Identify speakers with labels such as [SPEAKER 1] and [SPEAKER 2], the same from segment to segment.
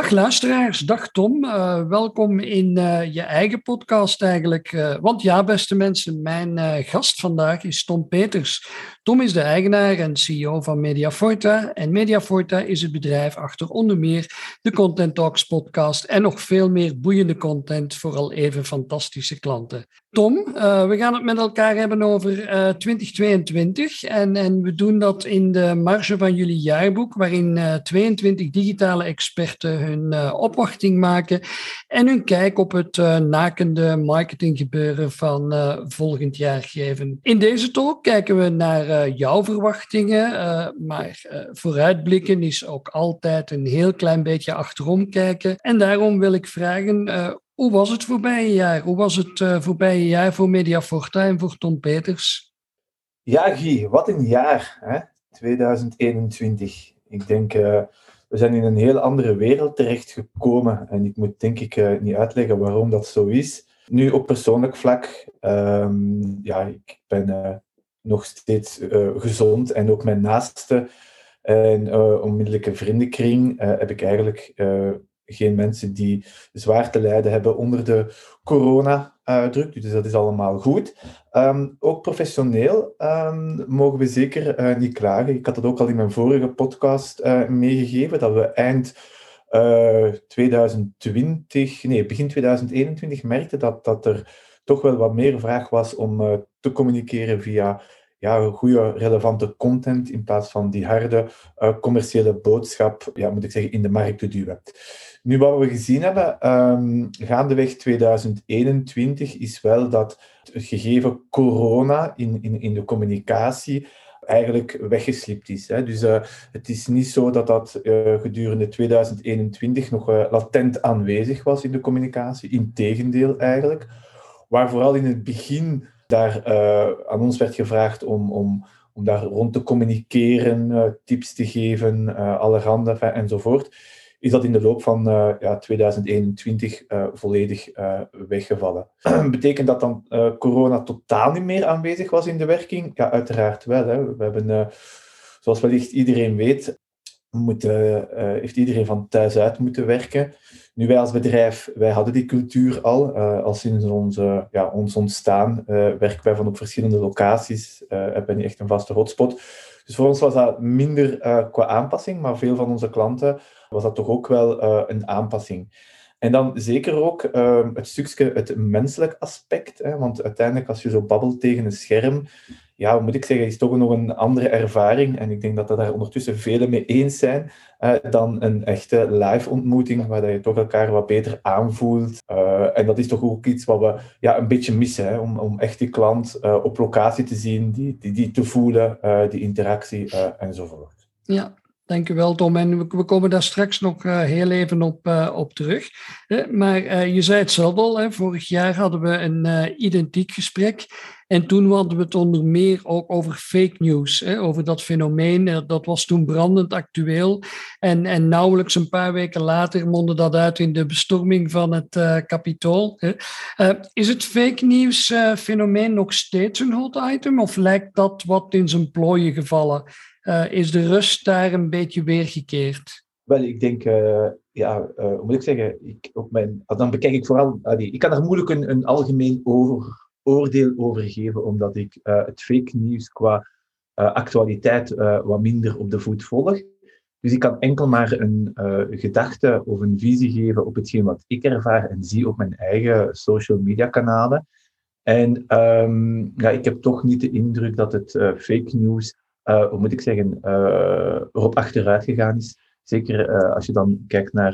[SPEAKER 1] Dag luisteraars, dag Tom. Uh, welkom in uh, je eigen podcast eigenlijk. Uh, want ja, beste mensen, mijn gast vandaag is Tom Peters. Tom is de eigenaar en CEO van Mediaforta. En Mediaforta is het bedrijf achter onder meer de Content Talks podcast en nog veel meer boeiende content voor al even fantastische klanten. Tom, we gaan het met elkaar hebben over 2022 en, en we doen dat in de marge van jullie jaarboek, waarin 22 digitale experten hun opwachting maken en hun kijk op het nakende marketinggebeuren van volgend jaar geven. In deze talk kijken we naar jouw verwachtingen, maar vooruitblikken is ook altijd een heel klein beetje achterom kijken. En daarom wil ik vragen, hoe was het voorbije jaar? Hoe was het voorbije jaar voor Mediaforta en voor Tom Peters?
[SPEAKER 2] Ja, Guy, wat een jaar, hè? 2021. Ik denk we zijn in een heel andere wereld terechtgekomen. En ik moet denk ik uh, niet uitleggen waarom dat zo is. Nu op persoonlijk vlak, um, ja, ik ben uh, nog steeds uh, gezond en ook mijn naaste en onmiddellijke vriendenkring heb ik eigenlijk geen mensen die zwaar te lijden hebben onder de corona-druk. dus dat is allemaal goed. Ehm, ook professioneel um, mogen we zeker uh, niet klagen. Ik had het ook al in mijn vorige podcast uh, meegegeven, dat we eind uh, eh, 2020, nee, begin 2021 merkten dat, dat er toch wel wat meer vraag was om te communiceren via ja, goede, relevante content in plaats van die harde commerciële boodschap, ja, moet ik zeggen, in de markt te duwen. Nu, wat we gezien hebben um, gaandeweg 2021 is wel dat het gegeven corona in, in, in de communicatie eigenlijk weggeslipt is. Hè. Dus uh, het is niet zo dat dat uh, gedurende 2021 nog latent aanwezig was in de communicatie. Integendeel eigenlijk. Waar vooral in het begin daar aan ons werd gevraagd om, om, om daar rond te communiceren, tips te geven, allerhande enzovoort is dat in de loop van ja, 2021 uh, eh, volledig uh, weggevallen. Betekent dat dan corona totaal niet meer aanwezig was in de werking? Ja, uiteraard wel. Hè. We hebben, zoals wellicht iedereen weet, moeten, heeft iedereen van thuis uit moeten werken. Nu, wij als bedrijf, wij hadden die cultuur al. al sinds onze, ja, ons ontstaan werken wij van op verschillende locaties. hebben niet echt een vaste hotspot. Dus voor ons was dat minder qua aanpassing, maar veel van onze klanten was dat toch ook wel een aanpassing. En dan zeker ook het stukje, het menselijk aspect. Hè, want uiteindelijk, als je zo babbelt tegen een scherm, ja, moet ik zeggen, is toch nog een andere ervaring. En ik denk dat er daar ondertussen velen mee eens zijn uh, dan een echte live ontmoeting, waar je toch elkaar wat beter aanvoelt. Uh, en dat is toch ook iets wat we ja, een beetje missen, hè, om, om echt die klant uh, op locatie te zien, die, die, die te voelen, die interactie enzovoort.
[SPEAKER 1] Ja, Dankjewel, Tom. En we, komen daar straks nog uh, heel even op, uh, op terug. maar uh, je zei het zelf al, vorig jaar hadden we een identiek gesprek. En toen hadden we het onder meer ook over fake news, over dat fenomeen. Dat was toen brandend actueel. En, en nauwelijks een paar weken later mondde dat uit in de bestorming van het Capitool. is het fake news fenomeen nog steeds een hot item? Of lijkt dat wat in zijn plooien gevallen? Uh, is de rust daar een beetje weergekeerd?
[SPEAKER 2] Wel, ik denk, uh, ja, uh, hoe moet ik zeggen, ik, op mijn, dan bekijk ik vooral, allee, ik kan er moeilijk een, een algemeen oordeel over geven, omdat ik het fake nieuws qua actualiteit wat minder op de voet volg. Dus ik kan enkel maar een gedachte of een visie geven op hetgeen wat ik ervaar en zie op mijn eigen social media kanalen. En um, ja, ik heb toch niet de indruk dat het fake news uh, hoe moet ik zeggen, uh, erop achteruit gegaan is. Zeker uh, als je dan kijkt naar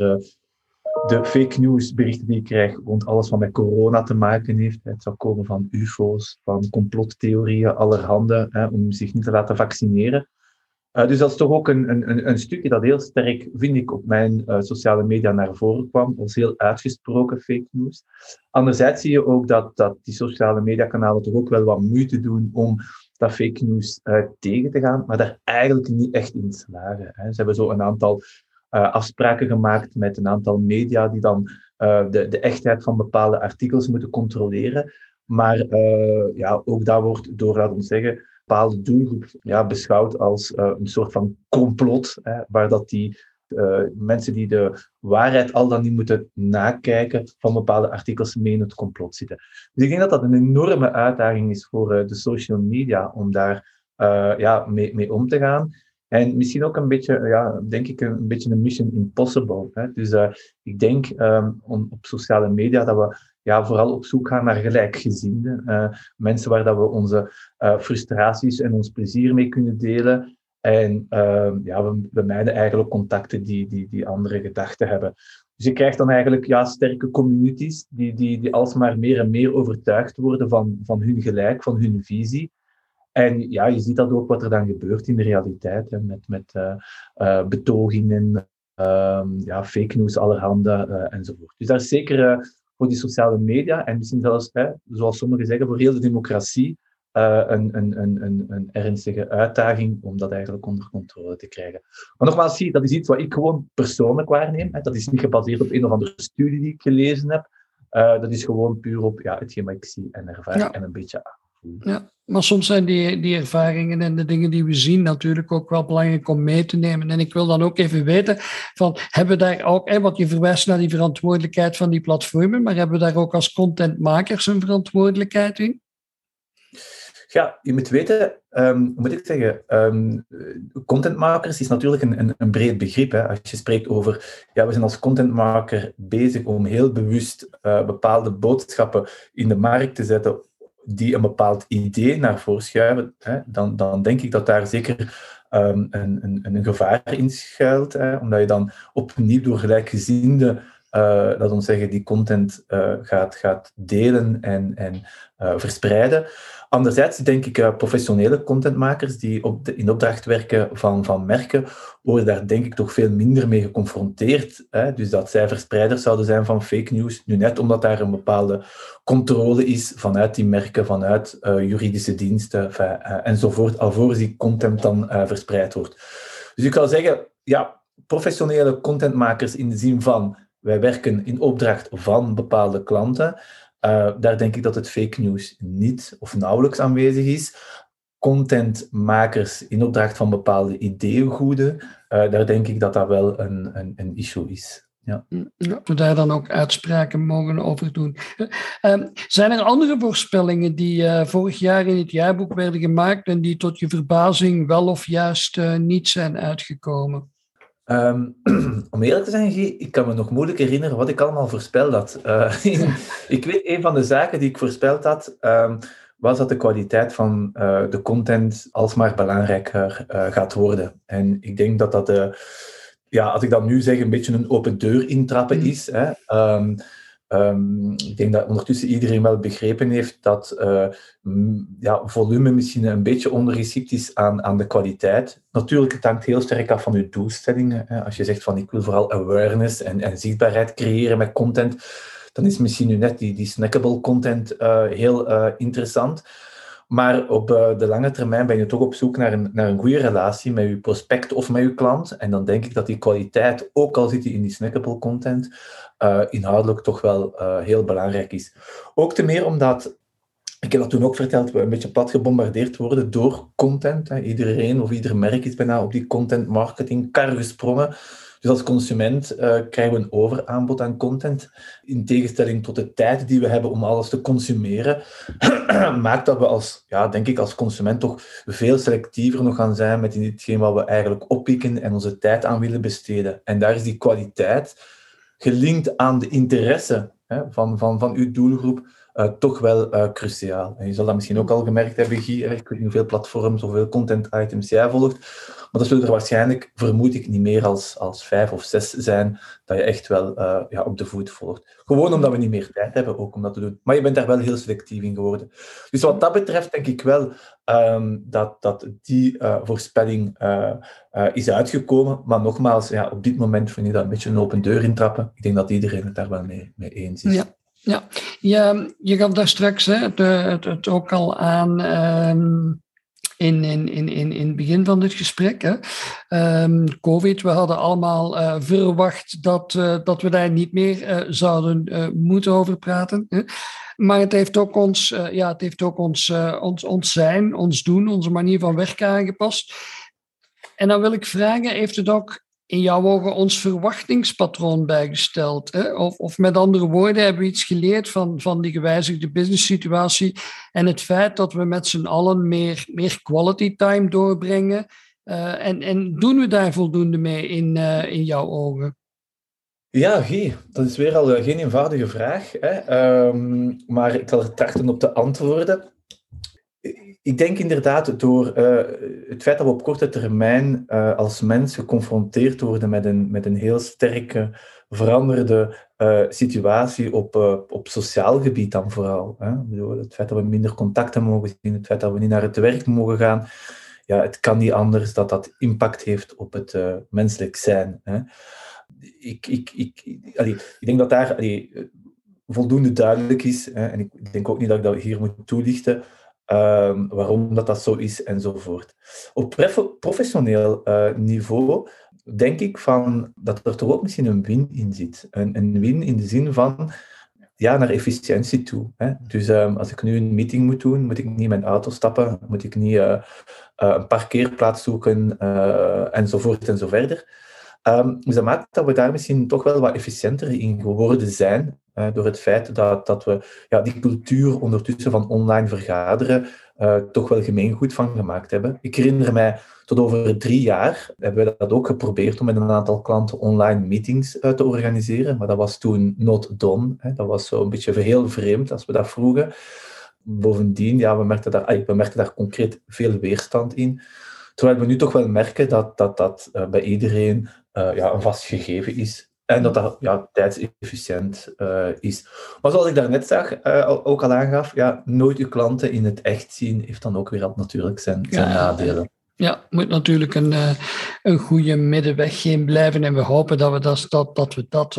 [SPEAKER 2] de fake news berichten die ik krijg rond alles wat met corona te maken heeft. Het zou komen van ufo's, van complottheorieën, allerhande, hè, om zich niet te laten vaccineren. Dus dat is toch ook een, een, een stukje dat heel sterk, vind ik, op mijn sociale media naar voren kwam, als heel uitgesproken fake news. Anderzijds zie je ook dat, dat die sociale mediakanalen toch ook wel wat moeite doen om dat fake news tegen te gaan, maar daar eigenlijk niet echt in slagen. Hè. Ze hebben zo een aantal afspraken gemaakt met een aantal media die dan de, de echtheid van bepaalde artikels moeten controleren. Maar ja, ook dat wordt door, laten we zeggen, bepaalde doelgroep ja, beschouwd als een soort van complot, hè, waar dat die uh, mensen die de waarheid al dan niet moeten nakijken van bepaalde artikels mee in het complot zitten. Dus ik denk dat dat een enorme uitdaging is voor uh, de social media om daar ja, mee, mee om te gaan. En misschien ook een beetje, ja, denk ik, een, beetje een mission impossible. Hè? Dus ik denk om, op sociale media dat we ja, vooral op zoek gaan naar gelijkgezinden. Mensen waar dat we onze frustraties en ons plezier mee kunnen delen. En uh, ja, we, we eigenlijk contacten die, die, die andere gedachten hebben. Dus je krijgt dan eigenlijk ja, sterke communities die, die, die alsmaar meer en meer overtuigd worden van, van hun gelijk, van hun visie. En ja, je ziet dat ook wat er dan gebeurt in de realiteit, hè, met, met uh, betogingen, ehm, ja, fake news allerhande enzovoort. Dus daar is zeker voor die sociale media en misschien zelfs, hè, zoals sommigen zeggen, voor heel de democratie uh, een, een, een, een, ernstige uitdaging om dat eigenlijk onder controle te krijgen. Maar nogmaals, zie, dat is iets wat ik gewoon persoonlijk waarneem. Hè. Dat is niet gebaseerd op een of andere studie die ik gelezen heb. Uh, dat is gewoon puur op ja, hetgeen wat ik zie en ervaar en een beetje
[SPEAKER 1] ja, maar soms zijn die, die ervaringen en de dingen die we zien natuurlijk ook wel belangrijk om mee te nemen. En ik wil dan ook even weten, van, hebben we daar ook, hè, want je verwijst naar die verantwoordelijkheid van die platformen, maar hebben we daar ook als contentmakers een verantwoordelijkheid in?
[SPEAKER 2] Ja, je moet weten, um, moet ik zeggen, um, contentmakers is natuurlijk een, een, een breed begrip. Hè. Als je spreekt over, ja, we zijn als contentmaker bezig om heel bewust uh, bepaalde boodschappen in de markt te zetten die een bepaald idee naar voren schuiven, hè, dan, dan denk ik dat daar zeker um, een, een, een gevaar in schuilt. Hè, omdat je dan opnieuw door gelijkgezinde, uh, dat ons zeggen, die content uh, gaat, gaat delen en, en uh, verspreiden. Anderzijds denk ik, professionele contentmakers die op de, in opdracht werken van, van merken, worden daar denk ik toch veel minder mee geconfronteerd. Hè? Dus dat zij verspreiders zouden zijn van fake news, nu net omdat daar een bepaalde controle is vanuit die merken, vanuit juridische diensten enzovoort, alvorens die content dan verspreid wordt. Dus ik kan zeggen, ja, professionele contentmakers in de zin van wij werken in opdracht van bepaalde klanten. Uh, daar denk ik dat het fake news niet of nauwelijks aanwezig is. Contentmakers in opdracht van bepaalde ideeëngoeden, uh, daar denk ik dat dat wel een, een, een issue is. Ja.
[SPEAKER 1] Mm, ja, we daar dan ook uitspraken mogen over doen. Uh, zijn er andere voorspellingen die vorig jaar in het jaarboek werden gemaakt en die tot je verbazing wel of juist niet zijn uitgekomen?
[SPEAKER 2] Um, om eerlijk te zijn, ik kan me nog moeilijk herinneren wat ik allemaal voorspeld had. Uh, ik weet, een van de zaken die ik voorspeld had, um, was dat de kwaliteit van uh, de content alsmaar belangrijker uh, gaat worden. En ik denk dat dat, ja, als ik dat nu zeg, een beetje een open deur intrappen mm. is. Hè. Um, Um, ik denk dat ondertussen iedereen wel begrepen heeft dat uh, ja, volume misschien een beetje ondergeschikt is aan, aan de kwaliteit. Natuurlijk, het hangt heel sterk af van je doelstellingen. Als je zegt van ik wil vooral awareness en, en zichtbaarheid creëren met content, dan is misschien nu net die, die snackable content uh, heel uh, interessant. Maar op de lange termijn ben je toch op zoek naar een, naar een goede relatie met je prospect of met je klant. En dan denk ik dat die kwaliteit, ook al zit die in die snackable content, uh, inhoudelijk toch wel uh, heel belangrijk is. Ook te meer omdat, ik heb dat toen ook verteld, we een beetje plat gebombardeerd worden door content. Hè. Iedereen of ieder merk is bijna op die content marketing kar gesprongen. Dus als consument uh, krijgen we een overaanbod aan content. In tegenstelling tot de tijd die we hebben om alles te consumeren, maakt dat we als, ja, denk ik, als consument toch veel selectiever nog gaan zijn met hetgeen wat we eigenlijk oppikken en onze tijd aan willen besteden. En daar is die kwaliteit gelinkt aan de interesse hè, van, van, van uw doelgroep uh, toch wel uh, cruciaal. En je zal dat misschien ook al gemerkt hebben, Guy. Ik weet hoeveel platforms hoeveel content items jij volgt. Maar dat zullen er waarschijnlijk, vermoed ik, niet meer als, als vijf of zes zijn dat je echt wel uh, ja, op de voet volgt. Gewoon omdat we niet meer tijd hebben ook om dat te doen. Maar je bent daar wel heel selectief in geworden. Dus wat dat betreft denk ik wel um, dat, dat die uh, voorspelling uh, is uitgekomen. Maar nogmaals, ja, op dit moment vind ik dat een beetje een open deur intrappen. Ik denk dat iedereen het daar wel mee, mee eens is.
[SPEAKER 1] Ja. Ja, je, je gaf daar straks hè, het, het, ook al aan um, in, in, in, in, in het begin van dit gesprek. Hè. Um, COVID, we hadden allemaal uh, verwacht dat, uh, dat we daar niet meer uh, zouden moeten over praten. Hè. Maar het heeft ook ons, ja, het heeft ook ons, ons, ons zijn, ons doen, onze manier van werken aangepast. En dan wil ik vragen, heeft het ook in jouw ogen ons verwachtingspatroon bijgesteld? Hè? Of, of met andere woorden, hebben we iets geleerd van, van die gewijzigde business situatie en het feit dat we met z'n allen meer, meer quality time doorbrengen? Uh, en, en doen we daar voldoende mee in, uh, in jouw ogen?
[SPEAKER 2] Ja, Guy, dat is weer al geen eenvoudige vraag. Hè? Um, maar ik zal er trachten op te antwoorden. Ik denk inderdaad door uh, het feit dat we op korte termijn uh, als mens geconfronteerd worden met een, met een heel sterke veranderde uh, situatie op, op sociaal gebied dan vooral. Hè? Het feit dat we minder contacten mogen zien, het feit dat we niet naar het werk mogen gaan, ja, het kan niet anders dat dat impact heeft op het menselijk zijn. Hè? Ik, ik, ik, allee, ik denk dat daar allee, voldoende duidelijk is, hè? en ik denk ook niet dat ik dat hier moet toelichten, Um, waarom dat, dat zo is enzovoort. Op professioneel uh, niveau denk ik van dat er toch ook misschien een win in zit. Een, een win in de zin van ja, naar efficiëntie toe. Hè. Dus um, als ik nu een meeting moet doen, moet ik niet mijn auto stappen, moet ik niet uh, uh, een parkeerplaats zoeken enzovoort en zo verder. Um, dus dat maakt dat we daar misschien toch wel wat efficiënter in geworden zijn uh, door het feit dat, dat we ja, die cultuur ondertussen van online vergaderen uh, toch wel gemeengoed van gemaakt hebben. Ik herinner mij, tot over drie jaar hebben we dat ook geprobeerd om met een aantal klanten online meetings uh, te organiseren, maar dat was toen not done. Hè. Dat was zo een beetje heel vreemd als we dat vroegen. Bovendien, ja, we merkten daar, we merkten daar concreet veel weerstand in. Terwijl we nu toch wel merken dat dat, dat bij iedereen ja, een vast gegeven is. En dat dat ja, tijdsefficiënt uh, is. Maar zoals ik daarnet zag, uh, ook al aangaf, ja, nooit uw klanten in het echt zien, heeft dan ook weer natuurlijk zijn, zijn ja, nadelen.
[SPEAKER 1] Ja, moet natuurlijk een, uh, een goede middenweg in blijven. En we hopen dat we dat, dat, dat, we dat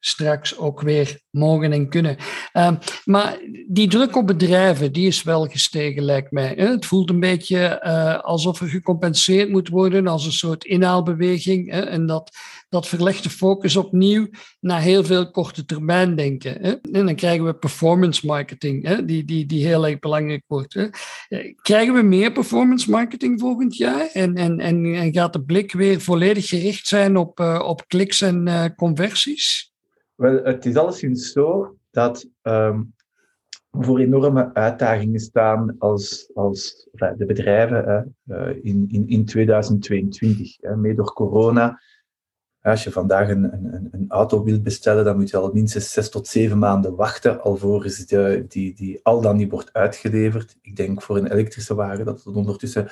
[SPEAKER 1] straks ook weer mogen en kunnen. Ehm, maar die druk op bedrijven, die is wel gestegen, lijkt mij. Het voelt een beetje alsof er gecompenseerd moet worden als een soort inhaalbeweging. En dat dat verlegt de focus opnieuw naar heel veel korte termijn denken. Hè? En dan krijgen we performance marketing, hè? Die, die, die heel erg belangrijk wordt. Hè? Eh, krijgen we meer performance marketing volgend jaar? En, en, en, gaat de blik weer volledig gericht zijn op, uh, op kliks en uh, conversies?
[SPEAKER 2] Wel, het is alleszins zo dat um, voor enorme uitdagingen staan als, als de bedrijven uh, in, in, in 2022. Hè, door corona als je vandaag een, een, een, auto wilt bestellen, dan moet je al minstens zes tot zeven maanden wachten alvorens die, die, al dan niet wordt uitgeleverd. Ik denk voor een elektrische wagen dat het ondertussen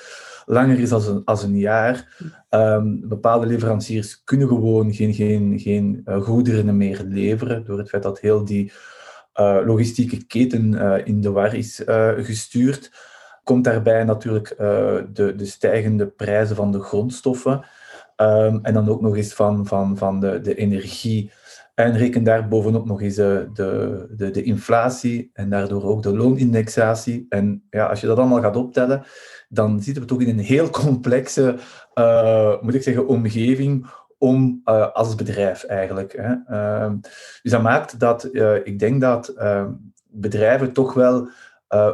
[SPEAKER 2] langer is als een, als een jaar. Um, bepaalde leveranciers kunnen gewoon geen, geen, geen uh, goederen meer leveren door het feit dat heel die uh, logistieke keten uh, in de war is gestuurd. Komt daarbij natuurlijk de, de stijgende prijzen van de grondstoffen. Um, en dan ook nog eens van, van, van de, de energie. En reken daar bovenop nog eens de, de, de, de inflatie en daardoor ook de loonindexatie. En ja, als je dat allemaal gaat optellen, dan zitten we toch in een heel complexe, uh, moet ik zeggen, omgeving om uh, als bedrijf eigenlijk. Hè. Uh, dus dat maakt dat ik denk dat ehm, bedrijven toch wel,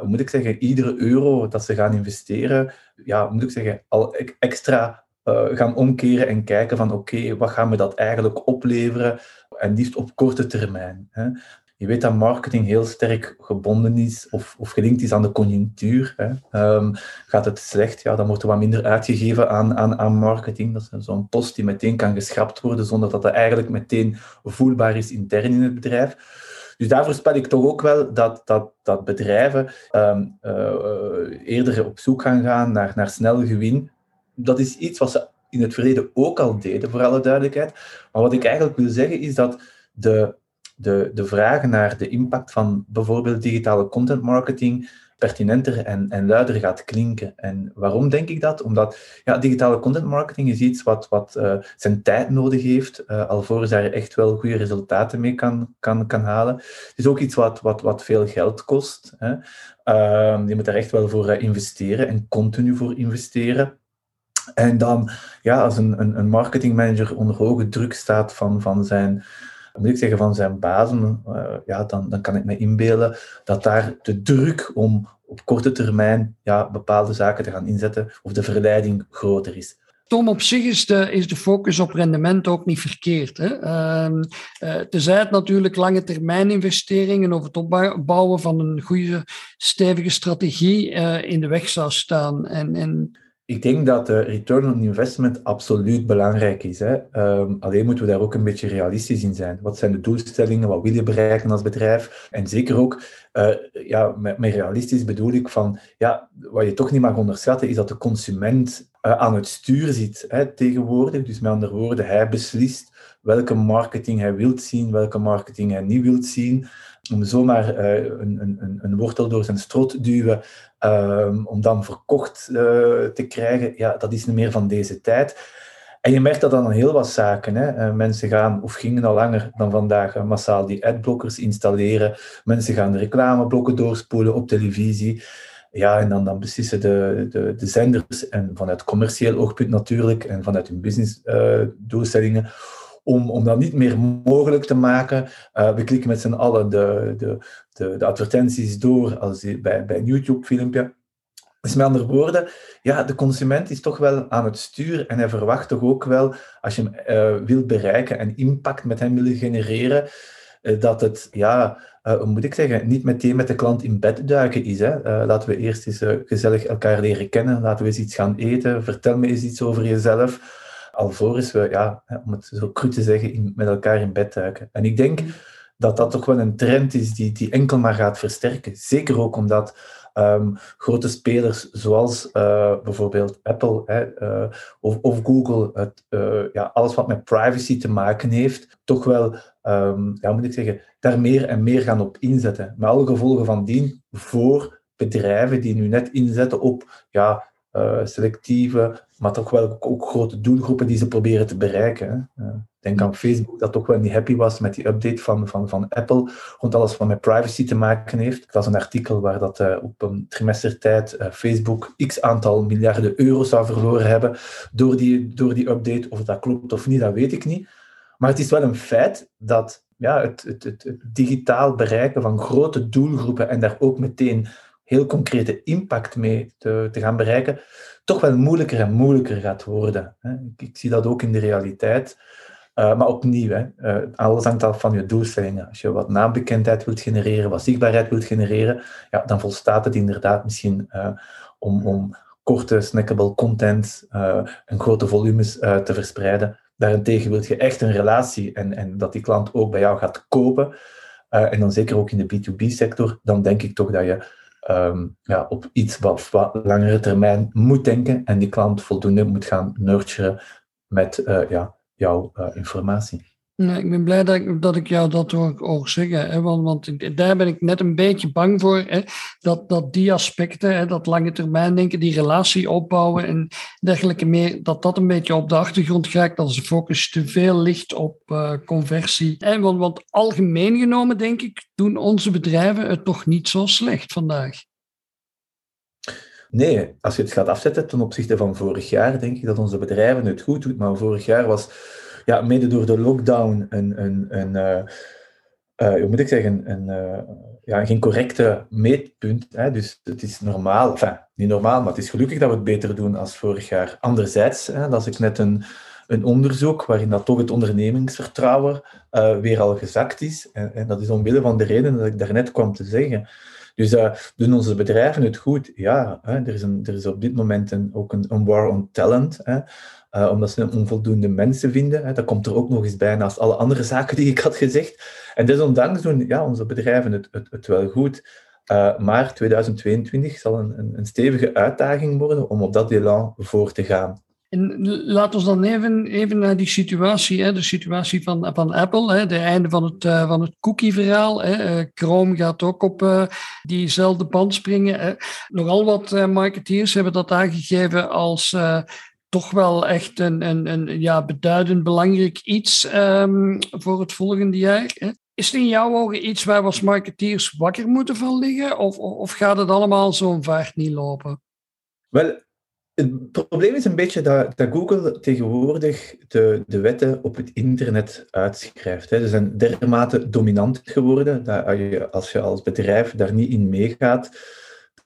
[SPEAKER 2] moet ik zeggen, iedere euro dat ze gaan investeren, ja, moet ik zeggen, al extra uh, gaan omkeren en kijken van oké, wat gaan we dat eigenlijk opleveren? En liefst op korte termijn. Hè. Je weet dat marketing heel sterk gebonden is of, of gelinkt is aan de conjunctuur. Hè. Um, gaat het slecht, ja, dan wordt er wat minder uitgegeven aan, aan, aan marketing. Dat is zo'n post die meteen kan geschrapt worden zonder dat dat eigenlijk meteen voelbaar is intern in het bedrijf. Dus daar voorspel ik toch ook wel dat, dat, dat bedrijven um, uh, eerder op zoek gaan gaan naar, naar snel gewin dat is iets wat ze in het verleden ook al deden, voor alle duidelijkheid. Maar wat ik eigenlijk wil zeggen is dat de, de, de vragen naar de impact van bijvoorbeeld digitale content marketing pertinenter en, en luider gaat klinken. En waarom denk ik dat? Omdat ja, digitale content marketing is iets wat, wat uh, zijn tijd nodig heeft, uh, alvorens daar echt wel goede resultaten mee kan, kan, kan halen. Het is ook iets wat, wat, wat veel geld kost. Hè. Uh, je moet daar echt wel voor investeren en continu voor investeren. En dan, ja, als een, een, een marketingmanager onder hoge druk staat van, van zijn moet ik zeggen, van zijn bazen, uh, ja, dan, dan kan ik me inbeelden dat daar de druk om op korte termijn ja, bepaalde zaken te gaan inzetten of de verleiding groter is.
[SPEAKER 1] Tom, op zich is de, focus op rendement ook niet verkeerd. Hè? Uh, uh, tenzij het natuurlijk lange termijn investeringen of het opbouwen van een goede, stevige strategie uh, in de weg zou staan. En, en
[SPEAKER 2] ik denk dat de return on investment absoluut belangrijk is. Hè. Um, alleen moeten we daar ook een beetje realistisch in zijn. Wat zijn de doelstellingen? Wat wil je bereiken als bedrijf? En zeker ook, uh, ja, met, realistisch bedoel ik van, ja, wat je toch niet mag onderschatten, is dat de consument uh, aan het stuur zit hè, tegenwoordig. Dus met andere woorden, hij beslist welke marketing hij wilt zien, welke marketing hij niet wilt zien om zomaar uh, een, een, een, wortel door zijn strot duwen, um, om dan verkocht uh, te krijgen, ja, dat is niet meer van deze tijd. En je merkt dat dan heel wat zaken. Hè. Uh, mensen gaan, of gingen al langer dan vandaag, massaal die adblockers installeren. Mensen gaan de reclameblokken doorspoelen op televisie. Ja, en dan, dan beslissen de, de, de zenders, en vanuit commercieel oogpunt natuurlijk, en vanuit hun businessdoelstellingen, om, om dat niet meer mogelijk te maken. Uh, we klikken met z'n allen de, de, de, de, advertenties door als bij, bij een YouTube-filmpje. Dus met andere woorden, ja, de consument is toch wel aan het stuur en hij verwacht toch ook wel, als je hem uh, wilt bereiken en impact met hem wil genereren, uh, dat het, ja, hoe moet ik zeggen, niet meteen met de klant in bed duiken is. Hè. laten we eerst eens gezellig elkaar leren kennen, laten we eens iets gaan eten, vertel me eens iets over jezelf alvorens we, ja, om het zo cru te zeggen, in, met elkaar in bed duiken. En ik denk dat dat toch wel een trend is die, die enkel maar gaat versterken. Zeker ook omdat um, grote spelers zoals uh, bijvoorbeeld Apple hè, uh, of, of, Google, het, uh, ja, alles wat met privacy te maken heeft, toch wel, um, ja, moet ik zeggen, daar meer en meer gaan op inzetten. Met alle gevolgen van dien voor bedrijven die nu net inzetten op ja, uh, selectieve, maar toch wel ook, grote doelgroepen die ze proberen te bereiken. Uh, denk aan Facebook, dat toch wel niet happy was met die update van, van, van Apple, rond alles wat met privacy te maken heeft. Ik las een artikel waar dat uh, op een trimestertijd Facebook x aantal miljarden euro's zou verloren hebben door die, door die update. Of dat klopt of niet, dat weet ik niet. Maar het is wel een feit dat ja, het, het, het, het digitaal bereiken van grote doelgroepen en daar ook meteen heel concrete impact mee te, gaan bereiken, toch wel moeilijker en moeilijker gaat worden. Ik, ik, zie dat ook in de realiteit. Uh, maar opnieuw, hè, uh, alles hangt af van je doelstellingen. Als je wat naambekendheid wilt genereren, wat zichtbaarheid wilt genereren, ja, dan volstaat het inderdaad misschien uh, om, om korte, snackable content en grote volumes te verspreiden. Daarentegen wil je echt een relatie en, en dat die klant ook bij jou gaat kopen. en dan zeker ook in de B2B-sector, dan denk ik toch dat je um, ja, op iets wat, wat langere termijn moet denken en die klant voldoende moet gaan nurturen met uh, ja, jouw uh, informatie.
[SPEAKER 1] Nee, ik ben blij dat ik, dat jou dat hoor, zeggen. Hè, want, want daar ben ik net een beetje bang voor. Hè, dat, dat die aspecten, hè, dat lange termijn denken, die relatie opbouwen en dergelijke meer, dat dat een beetje op de achtergrond gaat als de focus te veel ligt op uh, conversie. En want, want algemeen genomen, denk ik, doen onze bedrijven het toch niet zo slecht vandaag.
[SPEAKER 2] Nee, als je het gaat afzetten ten opzichte van vorig jaar, denk ik dat onze bedrijven het goed doen. Maar vorig jaar was ja, mede door de lockdown een, een, een uh, uh, hoe moet ik zeggen, een, uh, ja, geen correcte meetpunt. Hè? Dus het is normaal, enfin, niet normaal, maar het is gelukkig dat we het beter doen als vorig jaar. Anderzijds, hè, dat ik net een, een onderzoek waarin dat toch het ondernemingsvertrouwen weer al gezakt is. En, en, dat is omwille van de reden dat ik daarnet kwam te zeggen. Dus doen onze bedrijven het goed? Ja, hè, er, is een, er is op dit moment een, ook een, een war on talent. Hè. Uh, omdat ze onvoldoende mensen vinden. Hè. Dat komt er ook nog eens bij naast alle andere zaken die ik had gezegd. En desondanks doen ja, onze bedrijven het, het, wel goed. Uh, maar 2022 zal een, een, stevige uitdaging worden om op dat elan voor te gaan.
[SPEAKER 1] En laat ons dan even, even naar die situatie, hè, de situatie van, van Apple, hè, de einde van het, uh, van het cookie-verhaal. Hè. Chrome gaat ook op diezelfde band springen. Nogal wat marketeers hebben dat aangegeven als toch wel echt een, ja, beduidend belangrijk iets um, voor het volgende jaar. Hè. Is het in jouw ogen iets waar we als marketeers wakker moeten van liggen? Of, of gaat het allemaal zo'n vaart niet lopen?
[SPEAKER 2] Wel, het probleem is een beetje dat, dat Google tegenwoordig de, de wetten op het internet uitschrijft. Hè. Ze zijn dermate dominant geworden dat als je als bedrijf daar niet in meegaat,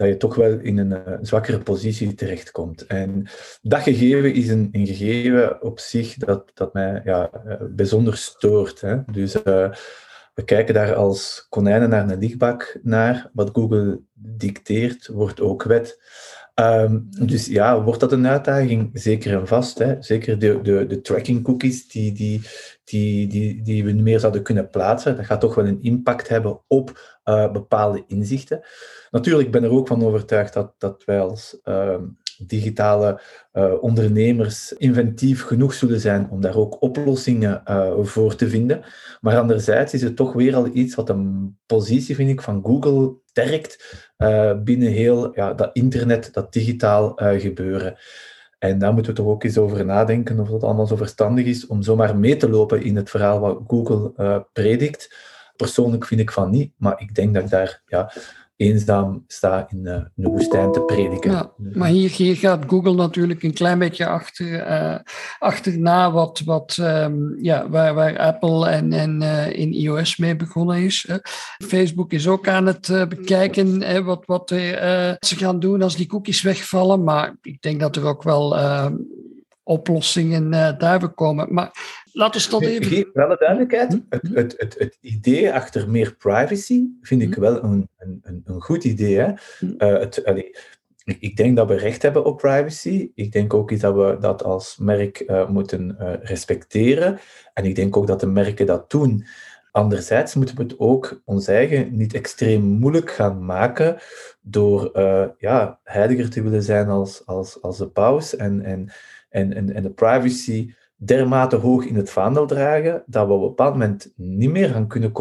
[SPEAKER 2] dat je toch wel in een, een zwakkere positie terechtkomt. En dat gegeven is een, een gegeven op zich dat, dat mij ja, bijzonder stoort. Hè. Dus uh, we kijken daar als konijnen naar een lichtbak naar. Wat Google dicteert, wordt ook wet. Um, dus ja, wordt dat een uitdaging? Zeker en vast. Hè. Zeker de, de, de tracking cookies die, die, die, die, die we meer zouden kunnen plaatsen. Dat gaat toch wel een impact hebben op uh, bepaalde inzichten. Natuurlijk ben er ook van overtuigd dat, dat wij als uh, digitale uh, ondernemers inventief genoeg zullen zijn om daar ook oplossingen uh, voor te vinden. Maar anderzijds is het toch weer al iets wat een positie, vind ik, van Google sterkt uh, binnen heel ja, dat internet, dat digitaal gebeuren. En daar moeten we toch ook eens over nadenken of dat allemaal zo verstandig is om zomaar mee te lopen in het verhaal wat Google predikt. Persoonlijk vind ik van niet, maar ik denk dat daar ja, eenzaam sta in uh, een woestijn te prediken.
[SPEAKER 1] Maar hier, gaat Google natuurlijk een klein beetje achter, uh, achterna wat, wat, um, ja, waar, waar Apple en, en uh, in iOS mee begonnen is. Facebook is ook aan het bekijken wat, wat ze gaan doen als die cookies wegvallen. Maar ik denk dat er ook wel ehm, oplossingen daar komen. Maar We dat even...
[SPEAKER 2] Geef wel de duidelijkheid. Hm? Het, het, het, het, idee achter meer privacy vind ik hm? wel een, een, een goed idee. Hè? Het, allee, ik denk dat we recht hebben op privacy. Ik denk ook iets dat we dat als merk uh, moeten uh, respecteren. En ik denk ook dat de merken dat doen. Anderzijds moeten we het ook ons eigen niet extreem moeilijk gaan maken door uh, ja, heiliger te willen zijn als, als, als de paus en, en, en, en de privacy dermate hoog in het vaandel dragen dat we op een bepaald moment niet meer gaan kunnen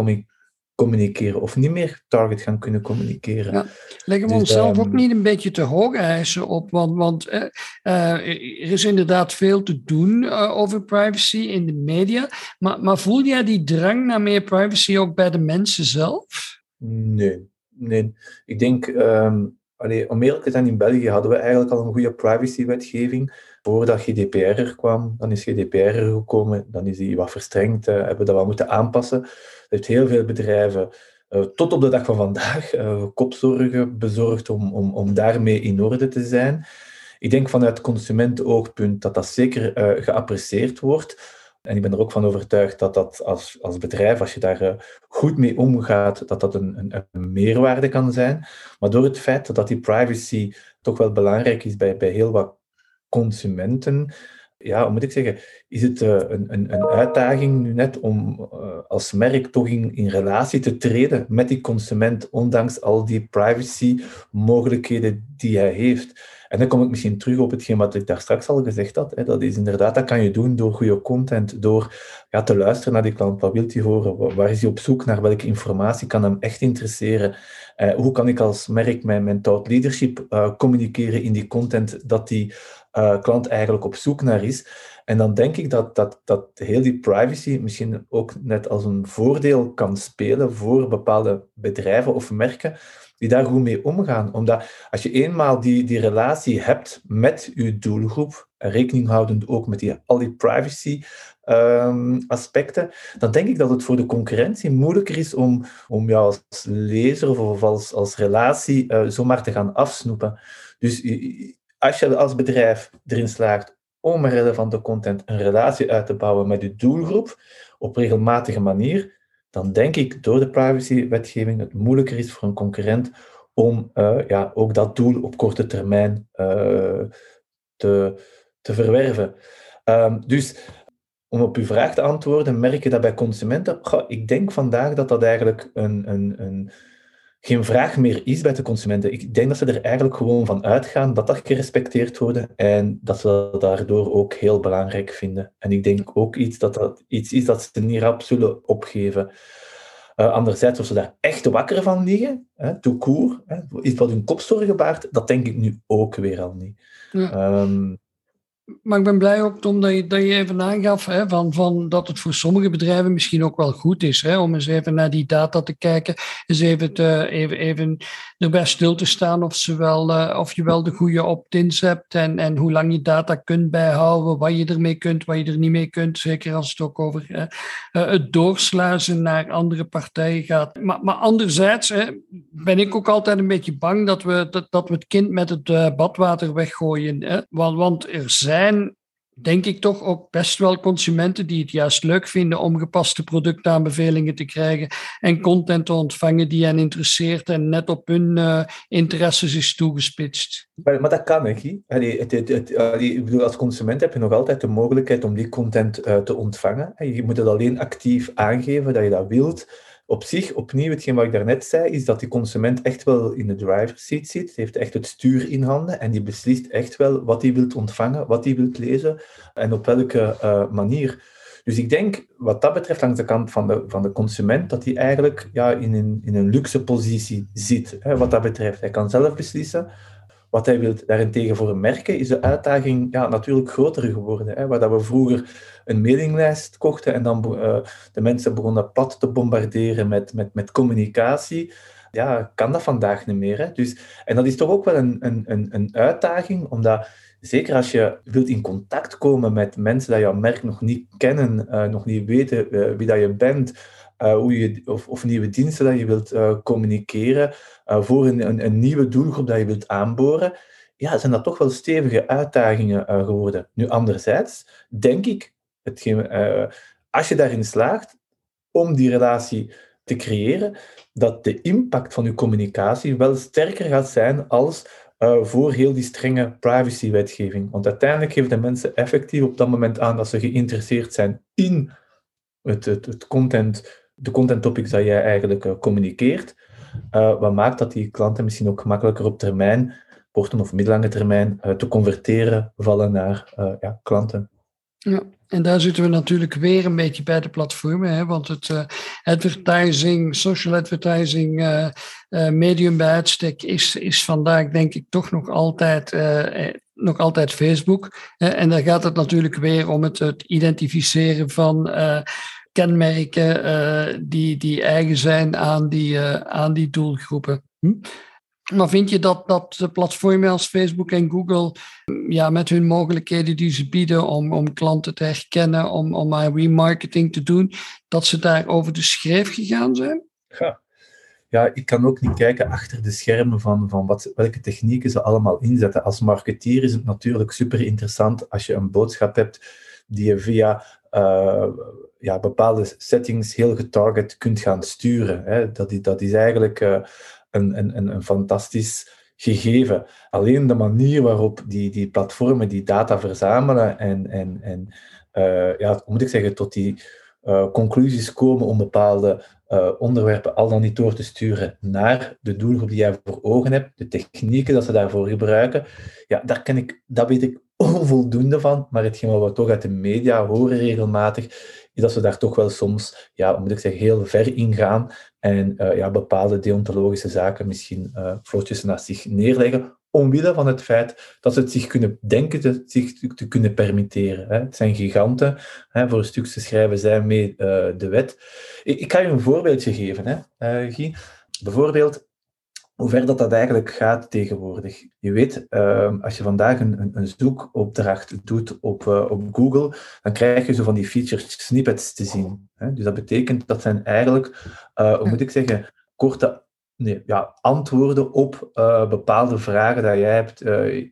[SPEAKER 2] communiceren of niet meer target gaan kunnen communiceren. Ja.
[SPEAKER 1] Leggen we dus, onszelf ook ehm, niet een beetje te hoog eisen op, want, want uh, er is inderdaad veel te doen uh, over privacy in de media, maar, maar voel jij die drang naar meer privacy ook bij de mensen zelf?
[SPEAKER 2] Nee, nee. Ik denk, um, allee, om eerlijk te zijn, in België hadden we eigenlijk al een goede privacywetgeving voordat GDPR er kwam, dan is GDPR er gekomen, dan is die wat verstrengd, uh, hebben we dat wat moeten aanpassen. Dat heeft heel veel bedrijven uh, tot op de dag van vandaag uh, kopzorgen bezorgd om, om, om daarmee in orde te zijn. Ik denk vanuit consumentenoogpunt dat dat zeker geapprecieerd wordt. En ik ben er ook van overtuigd dat dat als, als bedrijf, als je daar goed mee omgaat, dat dat een, een, een, meerwaarde kan zijn. Maar door het feit dat die privacy toch wel belangrijk is bij, bij heel wat consumenten, ja, hoe moet ik zeggen, is het uh, een, een, een, uitdaging nu net om uh, als merk toch in, relatie te treden met die consument, ondanks al die privacy-mogelijkheden die hij heeft. En dan kom ik misschien terug op hetgeen wat ik daar straks al gezegd had. Hè. Dat is inderdaad, dat kan je doen door goede content, door ja, te luisteren naar die klant. Wat wil hij horen? Waar is hij op zoek naar? Welke informatie kan hem echt interesseren? Uh, hoe kan ik als merk mijn, mijn thought leadership communiceren in die content dat die uh, klant eigenlijk op zoek naar is. En dan denk ik dat, dat, dat heel die privacy misschien ook net als een voordeel kan spelen voor bepaalde bedrijven of merken die daar goed mee omgaan. Omdat als je eenmaal die, die relatie hebt met je doelgroep, rekening houdend ook met die, al die privacy um, aspecten, dan denk ik dat het voor de concurrentie moeilijker is om, om jou als lezer of als, als relatie uh, zomaar te gaan afsnoepen. Dus als je als bedrijf erin slaagt om relevante content een relatie uit te bouwen met je doelgroep op regelmatige manier, dan denk ik door de privacywetgeving het moeilijker is voor een concurrent om uh, ja, ook dat doel op korte termijn uh, te, te verwerven. Um, dus om op uw vraag te antwoorden, merk je dat bij consumenten? Ik denk vandaag dat dat eigenlijk een, een, een geen vraag meer is bij de consumenten. Ik denk dat ze er eigenlijk gewoon van uitgaan dat dat gerespecteerd wordt en dat ze dat daardoor ook heel belangrijk vinden. En ik denk ook iets dat dat iets is dat ze niet rap zullen opgeven. Uh, anderzijds, of ze daar echt wakker van liggen, hè, tout court, hè, iets wat hun kop zorgen baart, dat denk ik nu ook weer al niet. Ja. Um,
[SPEAKER 1] maar ik ben blij ook, Tom, dat je, dat je even aangaf hè, van, van dat het voor sommige bedrijven misschien ook wel goed is hè, om eens even naar die data te kijken, eens even, te, even, even erbij stil te staan of, ze wel, uh, of je wel de goede opt-ins hebt en, en hoe lang je data kunt bijhouden, wat je ermee kunt, wat je er niet mee kunt, zeker als het ook over uh, het doorsluizen naar andere partijen gaat. Maar, maar anderzijds hè, ben ik ook altijd een beetje bang dat we, dat, dat we het kind met het uh, badwater weggooien. Hè, want, want er zijn zijn, denk ik toch ook best wel consumenten die het juist leuk vinden om gepaste productaanbevelingen te krijgen en content te ontvangen die hen interesseert en net op hun uh, interesses is toegespitst.
[SPEAKER 2] Maar, maar dat kan, hè, ik bedoel, als consument heb je nog altijd de mogelijkheid om die content uh, te ontvangen. Je moet het alleen actief aangeven dat je dat wilt op zich, opnieuw, hetgeen wat ik daarnet zei, is dat die consument echt wel in de driver's seat zit. Hij heeft echt het stuur in handen en die beslist echt wel wat hij wilt ontvangen, wat hij wilt lezen en op welke uh, manier. Dus ik denk, wat dat betreft, langs de kant van de, van de consument, dat hij eigenlijk ja, in, een, in een luxe positie zit. Hè, wat dat betreft. Hij kan zelf beslissen. Wat hij wil daarentegen voor merken, is de uitdaging ja, natuurlijk groter geworden. Hè, waar dat we vroeger een mailinglijst kochten en dan uh, de mensen begonnen plat te bombarderen met, met, met communicatie. Ja, kan dat vandaag niet meer. Hè? Dus, en dat is toch ook wel een, een, een, uitdaging, omdat zeker als je wilt in contact komen met mensen die jouw merk nog niet kennen, uh, nog niet weten uh, wie dat je bent, uh, hoe je, of, of, nieuwe diensten dat je wilt communiceren, voor een, een, nieuwe doelgroep dat je wilt aanboren, ja, zijn dat toch wel stevige uitdagingen geworden. Nu, anderzijds denk ik als je daarin slaagt om die relatie te creëren, dat de impact van je communicatie wel sterker gaat zijn als voor heel die strenge privacy-wetgeving. Want uiteindelijk geven de mensen effectief op dat moment aan dat ze geïnteresseerd zijn in het, het, het content, de content topics dat jij eigenlijk uh, communiceert. wat maakt dat die klanten misschien ook gemakkelijker op termijn, korte of middellange termijn, te converteren vallen naar ja, klanten.
[SPEAKER 1] Ja, en daar zitten we natuurlijk weer een beetje bij de platformen, hè, want het advertising, social advertising medium bij uitstek is, is vandaag denk ik toch nog altijd, nog altijd Facebook. en dan gaat het natuurlijk weer om het identificeren van kenmerken die, die eigen zijn aan die, aan die doelgroepen. Hm? Maar vind je dat, dat platformen als Facebook en Google, ja, met hun mogelijkheden die ze bieden om, om klanten te herkennen, om, om remarketing te doen, dat ze daar over de schreef gegaan zijn?
[SPEAKER 2] Ja. Ja, ik kan ook niet kijken achter de schermen van, van wat, welke technieken ze allemaal inzetten. Als marketeer is het natuurlijk super interessant als je een boodschap hebt die je via uh, ja, bepaalde settings heel getarget kunt gaan sturen. Hè. Dat, is, dat is eigenlijk uh, een, een, een fantastisch gegeven. Alleen de manier waarop die, die platformen die data verzamelen en, en, en uh, ja, moet ik zeggen, tot die uh, conclusies komen om bepaalde onderwerpen al dan niet door te sturen naar de doelgroep die jij voor ogen hebt, de technieken dat ze daarvoor gebruiken, ja, daar, ken ik, daar weet ik onvoldoende van, maar hetgeen wat we toch uit de media horen regelmatig, is dat ze daar toch wel soms, ja, moet ik zeggen, heel ver in gaan en uh, ja, bepaalde deontologische zaken misschien uh, vlotjes naast zich neerleggen, omwille van het feit dat ze het zich kunnen denken, te, zich te kunnen permitteren. Hè. Het zijn giganten, hè, voor een stuk te schrijven zij mee uh, de wet. Ik, kan je een voorbeeldje geven, hè, Guy. Bijvoorbeeld, hoe ver dat, dat eigenlijk gaat tegenwoordig. Je weet, uh, als je vandaag een, een, zoekopdracht doet op, uh, op Google, dan krijg je zo van die featured snippets te zien. Hè? Dus dat betekent dat zijn eigenlijk, uh, hoe moet ik zeggen, korte nee, ja, antwoorden op bepaalde vragen die jij hebt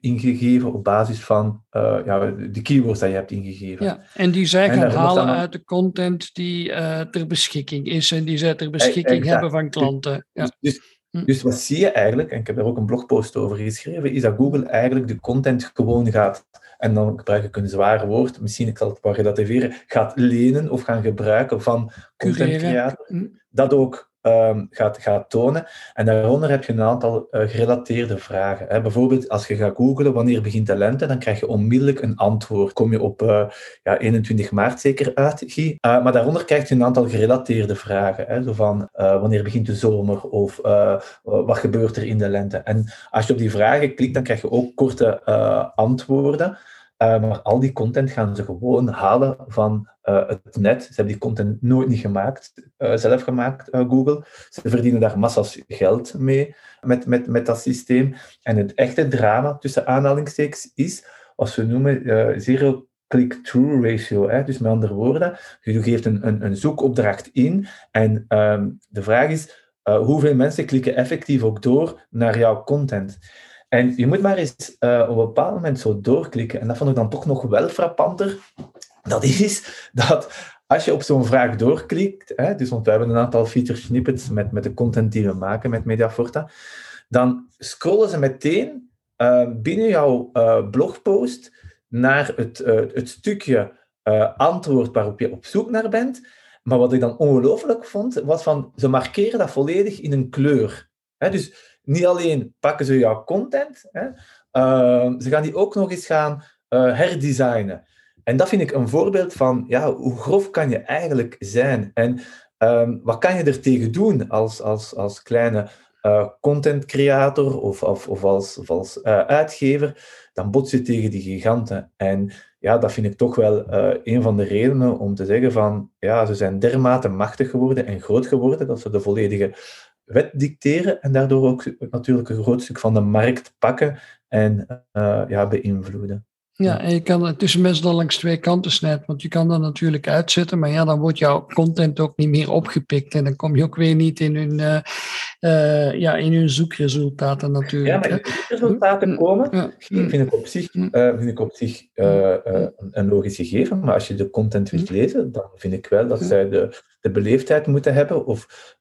[SPEAKER 2] ingegeven op basis van ja, de keywords die je hebt ingegeven.
[SPEAKER 1] Ja, en die zij gaan halen uit de content die ter beschikking is en die zij ter beschikking hebben van klanten. Ja.
[SPEAKER 2] Dus, dus Hm. Dus wat zie je eigenlijk, en ik heb daar ook een blogpost over geschreven, is dat Google eigenlijk de content gewoon gaat, en dan gebruik ik een zwaar woord, misschien ik zal het wel relativeren, gaat lenen of gaan gebruiken van content creator. Hm. Dat ook. Um, gaat, gaat tonen. En daaronder heb je een aantal uh, gerelateerde vragen. Hè. Bijvoorbeeld, als je gaat googlen wanneer begint de lente, dan krijg je onmiddellijk een antwoord. Kom je op uh, ja, 21 maart zeker uit. Uh, maar daaronder krijg je een aantal gerelateerde vragen. Hè. Zo van, wanneer begint de zomer? Of wat gebeurt er in de lente? En als je op die vragen klikt, dan krijg je ook korte antwoorden. Uh, maar al die content gaan ze gewoon halen van uh, het net. Ze hebben die content nooit niet gemaakt, uh, zelf gemaakt, Google. Ze verdienen daar massas geld mee met, met, met dat systeem. En het echte drama tussen aanhalingstekens is, wat we noemen zero click-through ratio. Dus met andere woorden, je geeft een, een, een zoekopdracht in en um, de vraag is, hoeveel mensen klikken effectief ook door naar jouw content? En je moet maar eens uh, op een bepaald moment zo doorklikken. En dat vond ik dan toch nog wel frappanter. Dat is dat als je op zo'n vraag doorklikt, hè, dus want we hebben een aantal feature snippets met, met de content die we maken met Mediaforta, dan scrollen ze meteen uh, binnen jouw uh, blogpost naar het, het stukje antwoord waarop je op zoek naar bent. Maar wat ik dan ongelooflijk vond, was van ze markeren dat volledig in een kleur. Hè, dus niet alleen pakken ze jouw content, hè, uh, ze gaan die ook nog eens gaan uh, herdesignen. En dat vind ik een voorbeeld van ja, hoe grof kan je eigenlijk zijn en um, wat kan je er tegen doen als, als, als kleine uh, content creator of, of, of als, als uh, uitgever, dan bots je tegen die giganten. En ja, dat vind ik toch wel een van de redenen om te zeggen van ja, ze zijn dermate machtig geworden en groot geworden dat ze de volledige wet dicteren en daardoor ook natuurlijk een groot stuk van de markt pakken en uh, ja, beïnvloeden.
[SPEAKER 1] Ja, en je kan het tussen mensen dan langs twee kanten snijden, want je kan dat natuurlijk uitzetten, maar ja, dan wordt jouw content ook niet meer opgepikt en dan kom je ook weer niet in hun, uh, uh, ja, in hun zoekresultaten natuurlijk.
[SPEAKER 2] Ja, maar zoekresultaten komen, ja. vind ik op zich, uh, vind ik op zich een, een logisch gegeven, maar als je de content wilt lezen, dan vind ik wel dat zij de, de beleefdheid moeten hebben of,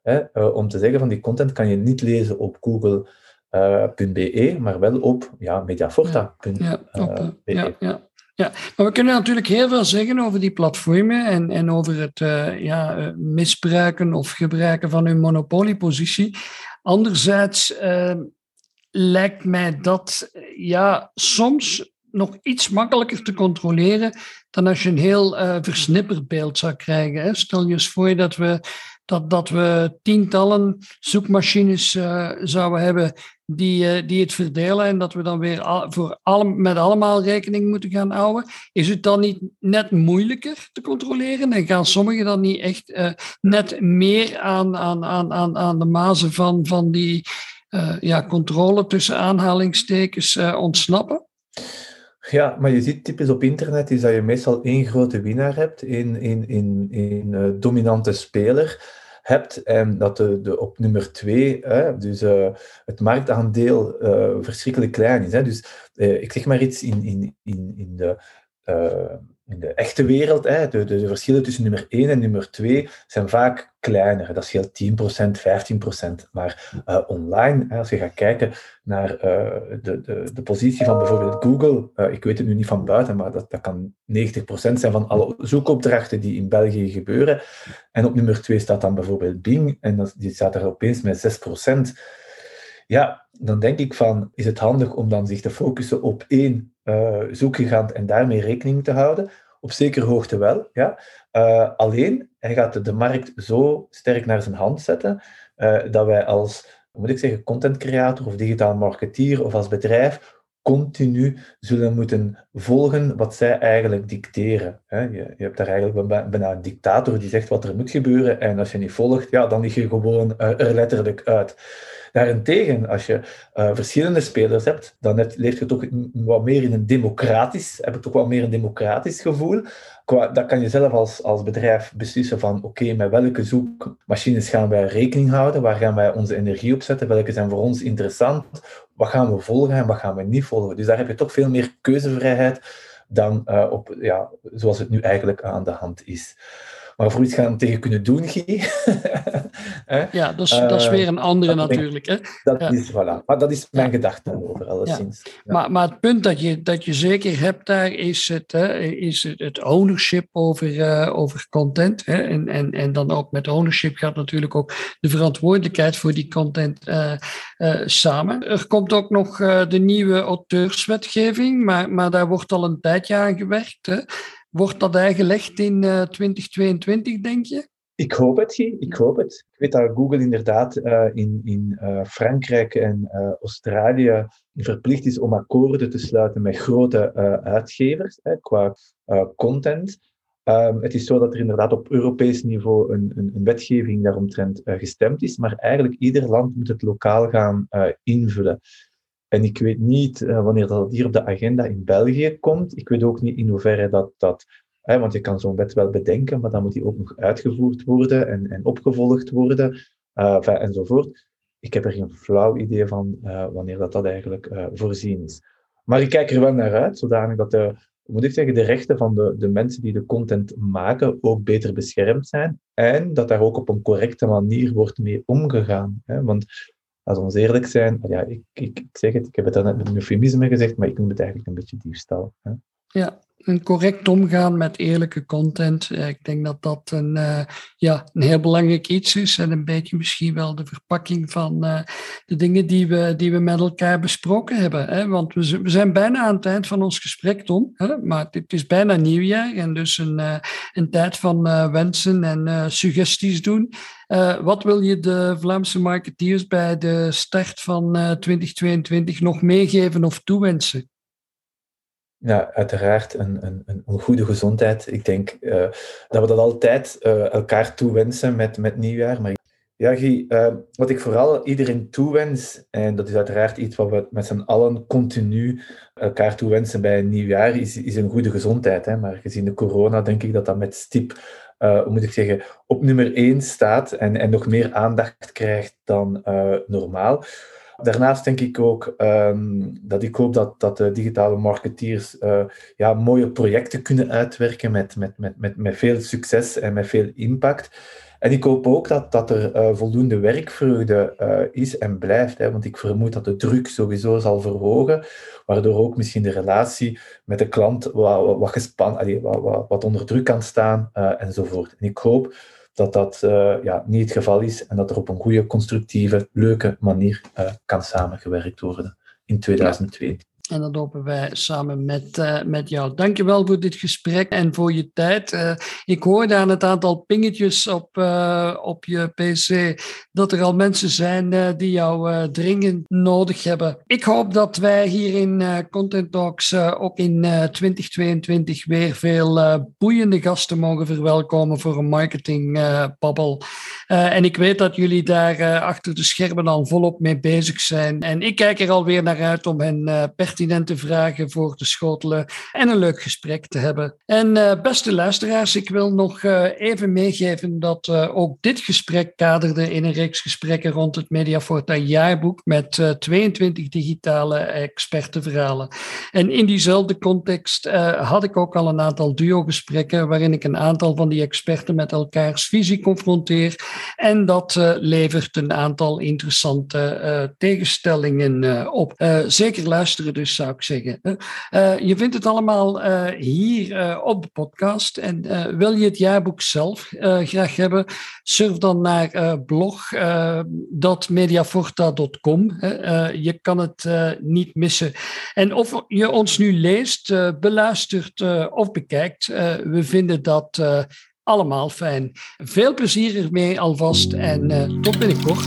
[SPEAKER 2] om te zeggen van die content kan je niet lezen op Google uh, maar wel op ja, mediaforta.be. Ja,
[SPEAKER 1] uh, ja, ja, ja, maar we kunnen natuurlijk heel veel zeggen over die platformen en, en over het uh, ja, misbruiken of gebruiken van hun monopoliepositie. Anderzijds lijkt mij dat ja, soms nog iets makkelijker te controleren dan als je een heel uh, versnipperd beeld zou krijgen. Hè. Stel je eens voor dat we, dat, dat we tientallen zoekmachines zouden hebben die, uh, die het verdelen en dat we dan weer voor alle, met allemaal rekening moeten gaan houden. Is het dan niet net moeilijker te controleren en gaan sommigen dan niet echt net meer aan, aan, aan, aan, aan de mazen van, van die ja, controle tussen aanhalingstekens ontsnappen?
[SPEAKER 2] Ja, maar je ziet typisch op internet is dat je meestal één grote winnaar hebt, één, één, één, één dominante speler hebt en dat de, de op nummer twee, hè, dus uh, het marktaandeel uh, verschrikkelijk klein is. Hè. Dus ik zeg maar iets in, in, in, in de in de echte wereld, hè, de, de, verschillen tussen nummer 1 en nummer 2 zijn vaak kleiner. Dat scheelt 10%, 15%. Maar uh, online, als je gaat kijken naar uh, de, de, de positie van bijvoorbeeld Google, uh, ik weet het nu niet van buiten, maar dat, dat kan 90% zijn van alle zoekopdrachten die in België gebeuren. En op nummer 2 staat dan bijvoorbeeld Bing, en dat, die staat er opeens met 6%. Ja, dan denk ik van, is het handig om dan zich te focussen op één uh, zoekgigant en daarmee rekening te houden? Op zekere hoogte wel, ja. Uh, alleen, hij gaat de markt zo sterk naar zijn hand zetten, uh, dat wij als, moet ik zeggen, content creator of digitaal marketeer of als bedrijf continu zullen moeten volgen wat zij eigenlijk dicteren. Je, je hebt daar eigenlijk bijna een dictator die zegt wat er moet gebeuren en als je niet volgt, ja, dan lig je gewoon er letterlijk uit. Daarentegen, als je uh, verschillende spelers hebt, dan net, leef je toch wat meer in een democratisch, heb ik toch wat meer een democratisch gevoel. Qua, dat kan je zelf als, als bedrijf beslissen van oké, met welke zoekmachines gaan wij rekening houden, waar gaan wij onze energie op zetten, welke zijn voor ons interessant, wat gaan we volgen en wat gaan we niet volgen. Dus daar heb je toch veel meer keuzevrijheid dan uh, op, ja, zoals het nu eigenlijk aan de hand is. Maar voor iets gaan tegen kunnen doen, Guy.
[SPEAKER 1] ja, dat is, dat is weer een andere natuurlijk. Hè?
[SPEAKER 2] Dat is, voilà. Maar dat is mijn gedachte over, alleszins.
[SPEAKER 1] Ja. Maar, maar het punt dat je, dat je zeker hebt daar, is het, hè, is het, het ownership over, uh, over content. Hè? En, en, en dan ook met ownership gaat natuurlijk ook de verantwoordelijkheid voor die content uh, samen. Er komt ook nog de nieuwe auteurswetgeving, maar, maar daar wordt al een tijdje aan gewerkt. Hè? Wordt dat eigenlijk in 2022, denk je?
[SPEAKER 2] Ik hoop het. Ik hoop het. Ik weet dat Google inderdaad uh, in, in uh, Frankrijk en Australië verplicht is om akkoorden te sluiten met grote uitgevers hè, qua content. Um, het is zo dat er inderdaad op Europees niveau een, een, een wetgeving daaromtrent gestemd is, maar eigenlijk ieder land moet het lokaal gaan invullen. En ik weet niet wanneer dat hier op de agenda in België komt. Ik weet ook niet in hoeverre dat, dat want je kan zo'n wet wel bedenken, maar dan moet die ook nog uitgevoerd worden en, en opgevolgd worden, uh, enzovoort. Ik heb er geen flauw idee van uh, wanneer dat, dat eigenlijk voorzien is. Maar ik kijk er wel naar uit, zodanig dat de, moet ik zeggen, de rechten van de, de mensen die de content maken ook beter beschermd zijn en dat daar ook op een correcte manier wordt mee omgegaan. Hè? Want als we ons eerlijk zijn, ja, ik, ik, zeg het, ik heb het net met een eufemisme gezegd, maar ik noem het eigenlijk een beetje diefstal. Hè?
[SPEAKER 1] Ja, een correct omgaan met eerlijke content. Eh, ik denk dat dat een, uh, ja, een heel belangrijk iets is. En een beetje misschien wel de verpakking van uh, de dingen die we, die we met elkaar besproken hebben. Hè? Want we, zijn bijna aan het eind van ons gesprek, Tom. Hè? Maar het is bijna nieuwjaar en dus een, een tijd van wensen en suggesties doen. wat wil je de Vlaamse marketeers bij de start van 2022 nog meegeven of toewensen?
[SPEAKER 2] Ja, uiteraard een, een, een goede gezondheid. Ik denk uh, dat we dat altijd uh, elkaar toewensen met, met nieuwjaar. Maar ja, Guy, uh, wat ik vooral iedereen toewens, en dat is uiteraard iets wat we met z'n allen continu elkaar toewensen bij een nieuwjaar, is, is een goede gezondheid. Hè? Maar gezien de corona denk ik dat dat met stip, hoe moet ik zeggen, op nummer één staat en, en nog meer aandacht krijgt dan normaal. Daarnaast denk ik ook um, dat ik hoop dat, dat de digitale marketeers uh, ja, mooie projecten kunnen uitwerken met, met, met, met, met veel succes en met veel impact. En ik hoop ook dat, dat er uh, voldoende werkvreugde uh, is en blijft. Hè, want ik vermoed dat de druk sowieso zal verhogen, waardoor ook misschien de relatie met de klant wat, wat, wat, wat, wat onder druk kan staan enzovoort. En ik hoop dat dat uh, ja, niet het geval is en dat er op een goede, constructieve, leuke manier uh, kan samengewerkt worden in 2002.
[SPEAKER 1] En dat hopen wij samen met, uh, met jou. Dankjewel voor dit gesprek en voor je tijd. Uh, ik hoorde aan het aantal pingetjes op, uh, op je PC dat er al mensen zijn die jou dringend nodig hebben. Ik hoop dat wij hier in Content Talks ook in 2022 weer veel boeiende gasten mogen verwelkomen voor een marketingbabbel. en ik weet dat jullie daar achter de schermen al volop mee bezig zijn. En ik kijk er alweer naar uit om hen per pertinente vragen voor te schotelen en een leuk gesprek te hebben. En uh, beste luisteraars, ik wil nog uh, even meegeven dat uh, ook dit gesprek kaderde in een reeks gesprekken rond het Mediaforta jaarboek met 22 digitale expertenverhalen. En in diezelfde context had ik ook al een aantal duo-gesprekken waarin ik een aantal van die experten met elkaars visie confronteer. En dat levert een aantal interessante tegenstellingen op. zeker luisteren dus zou ik zeggen. Uh, je vindt het allemaal uh, hier op de podcast. En wil je het jaarboek zelf graag hebben, surf dan naar blog.mediaforta.com. je kan het niet missen. En of je ons nu leest, beluistert of bekijkt, we vinden dat allemaal fijn. Veel plezier ermee alvast en tot binnenkort.